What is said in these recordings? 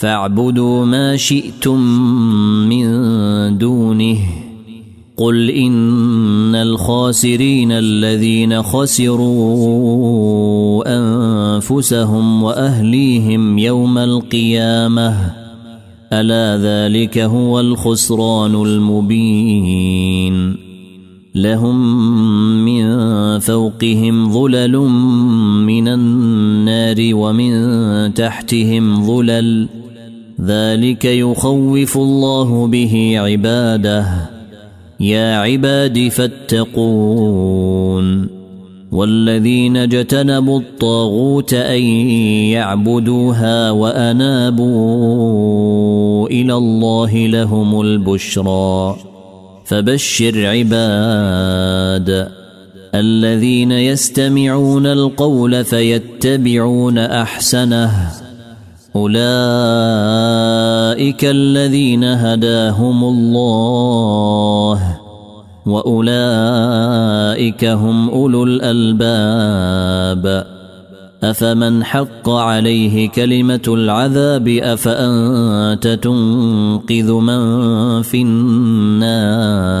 فاعبدوا ما شئتم من دونه. قل إن الخاسرين الذين خسروا أنفسهم وأهليهم يوم القيامة. ألا ذلك هو الخسران المبين. لهم من فوقهم ظلل من النار ومن تحتهم ظلل ذلك يخوف الله به عباده. يا عباد فاتقون. والذين اجتنبوا الطاغوت أن يعبدوها وأنابوا إلى الله لهم البشرى. فبشر عباد الذين يستمعون القول فيتبعون أحسنه. أولئك الذين هداهم الله وأولئك هم أولو الألباب. أفمن حق عليه كلمة العذاب أفأنت تنقذ من في النار؟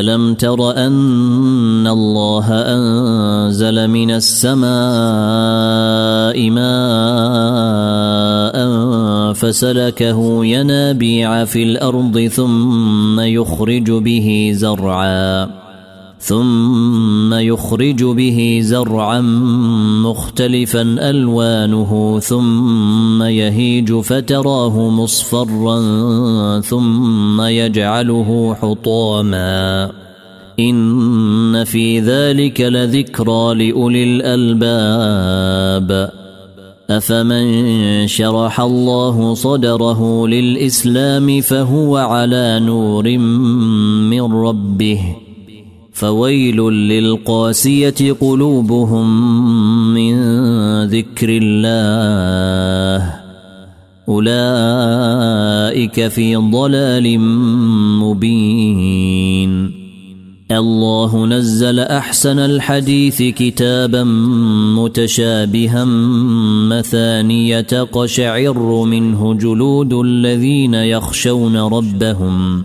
ألم تر أن الله أنزل من السماء ماء فسلكه ينابيع في الأرض ثم يخرج به زرعا ثم يخرج به زرعا مختلفا ألوانه ثم يهيج فتراه مصفرا ثم يجعله حطاما. إن في ذلك لذكرى لأولي الألباب. أفمن شرح الله صدره للإسلام فهو على نور من ربه. فويل للقاسية قلوبهم من ذكر الله. أولئك في ضلال مبين. الله نزل أحسن الحديث كتابا متشابها مثانية تقشعر منه جلود الذين يخشون ربهم.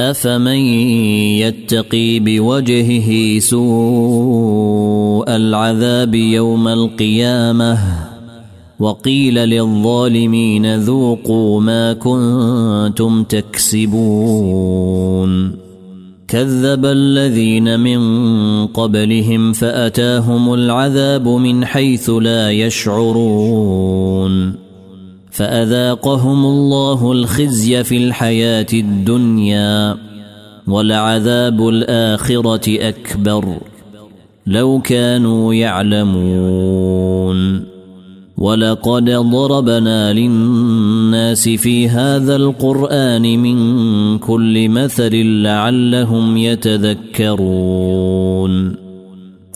أفمن يتقي بوجهه سوء العذاب يوم القيامة وقيل للظالمين ذوقوا ما كنتم تكسبون كذب الذين من قبلهم فأتاهم العذاب من حيث لا يشعرون فأذاقهم الله الخزي في الحياة الدنيا ولعذاب الآخرة أكبر لو كانوا يعلمون ولقد ضربنا للناس في هذا القرآن من كل مثل لعلهم يتذكرون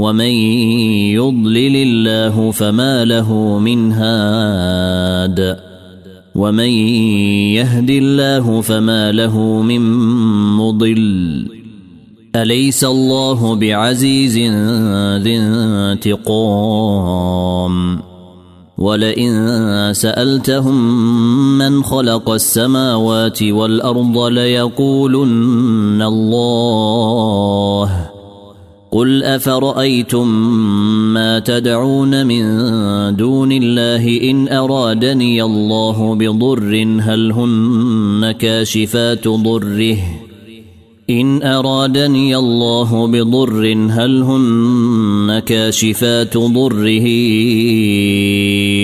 ومن يضلل الله فما له من هاد ومن يهد الله فما له من مضل اليس الله بعزيز ذي انتقام ولئن سالتهم من خلق السماوات والارض ليقولن الله قل أفرأيتم ما تدعون من دون الله إن أرادني الله بضر هل هن كاشفات ضره؟ إن أرادني الله بضر هل هن كاشفات ضره؟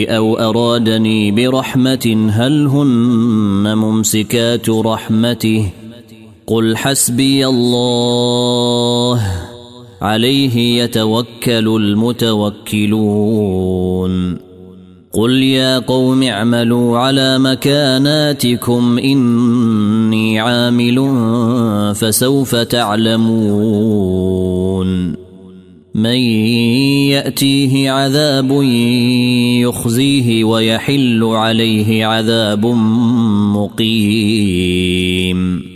أو أرادني برحمة هل هن ممسكات رحمته؟ قل حسبي الله. عليه يتوكل المتوكلون. قل يا قوم اعملوا على مكاناتكم إني عامل فسوف تعلمون. من يأتيه عذاب يخزيه ويحل عليه عذاب مقيم.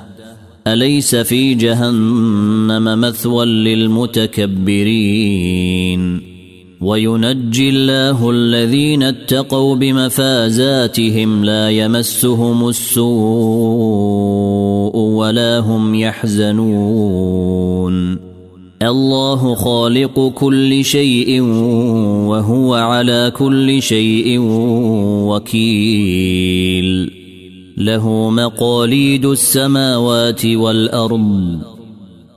أليس في جهنم مثوى للمتكبرين؟ وينجي الله الذين اتقوا بمفازاتهم لا يمسهم السوء ولا هم يحزنون. الله خالق كل شيء وهو على كل شيء وكيل. له مقاليد السماوات والأرض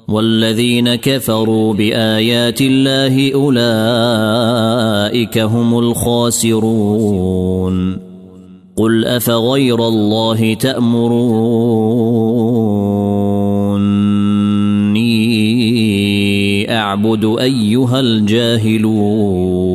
والذين كفروا بآيات الله أولئك هم الخاسرون. قل أفغير الله تأمروني أعبد أيها الجاهلون.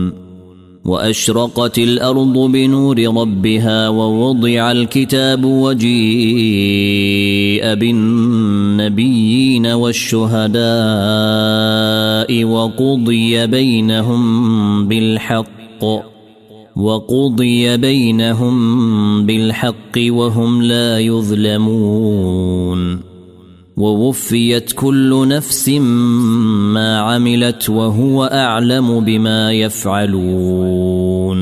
وأشرقت الأرض بنور ربها ووضع الكتاب وجيء بالنبيين والشهداء وقضي بينهم بالحق وقضي بينهم بالحق وهم لا يظلمون. ووفيت كل نفس ما عملت وهو أعلم بما يفعلون.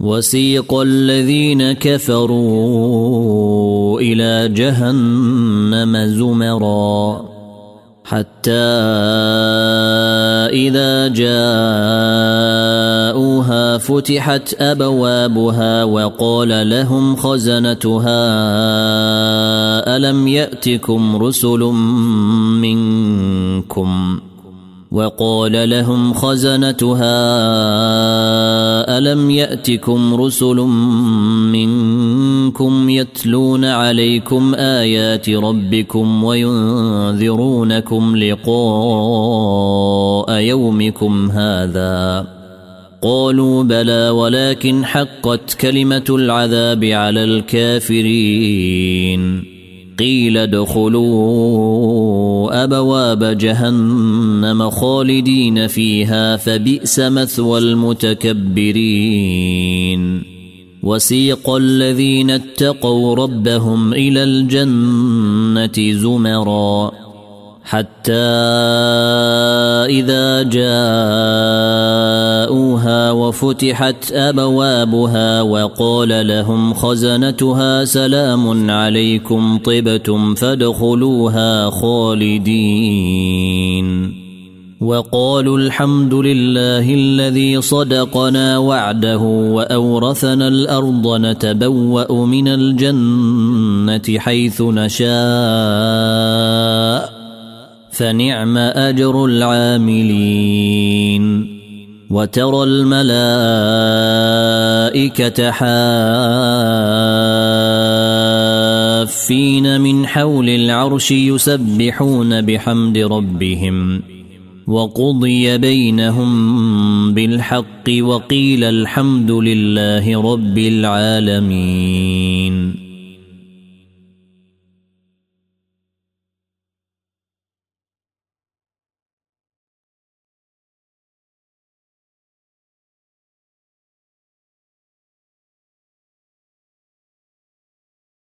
وسيق الذين كفروا إلى جهنم زمرا حتى إذا جاءوها فتحت أبوابها وقال لهم خزنتها ألم يأتكم رسل منكم؟ وقال لهم خزنتها ألم يأتكم رسل منكم يتلون عليكم آيات ربكم وينذرونكم لقاء يومكم هذا قالوا بلى ولكن حقت كلمة العذاب على الكافرين قيل ادخلوا أبواب جهنم خالدين فيها فبئس مثوى المتكبرين. وسيق الذين اتقوا ربهم إلى الجنة زمرا. حتى إذا جاءوها وفتحت أبوابها وقال لهم خزنتها سلام عليكم طبتم فادخلوها خالدين. وقالوا الحمد لله الذي صدقنا وعده وأورثنا الأرض نتبوأ من الجنة حيث نشاء. فنعم أجر العاملين. وترى الملائكة حافين من حول العرش يسبحون بحمد ربهم. وقضي بينهم بالحق وقيل الحمد لله رب العالمين.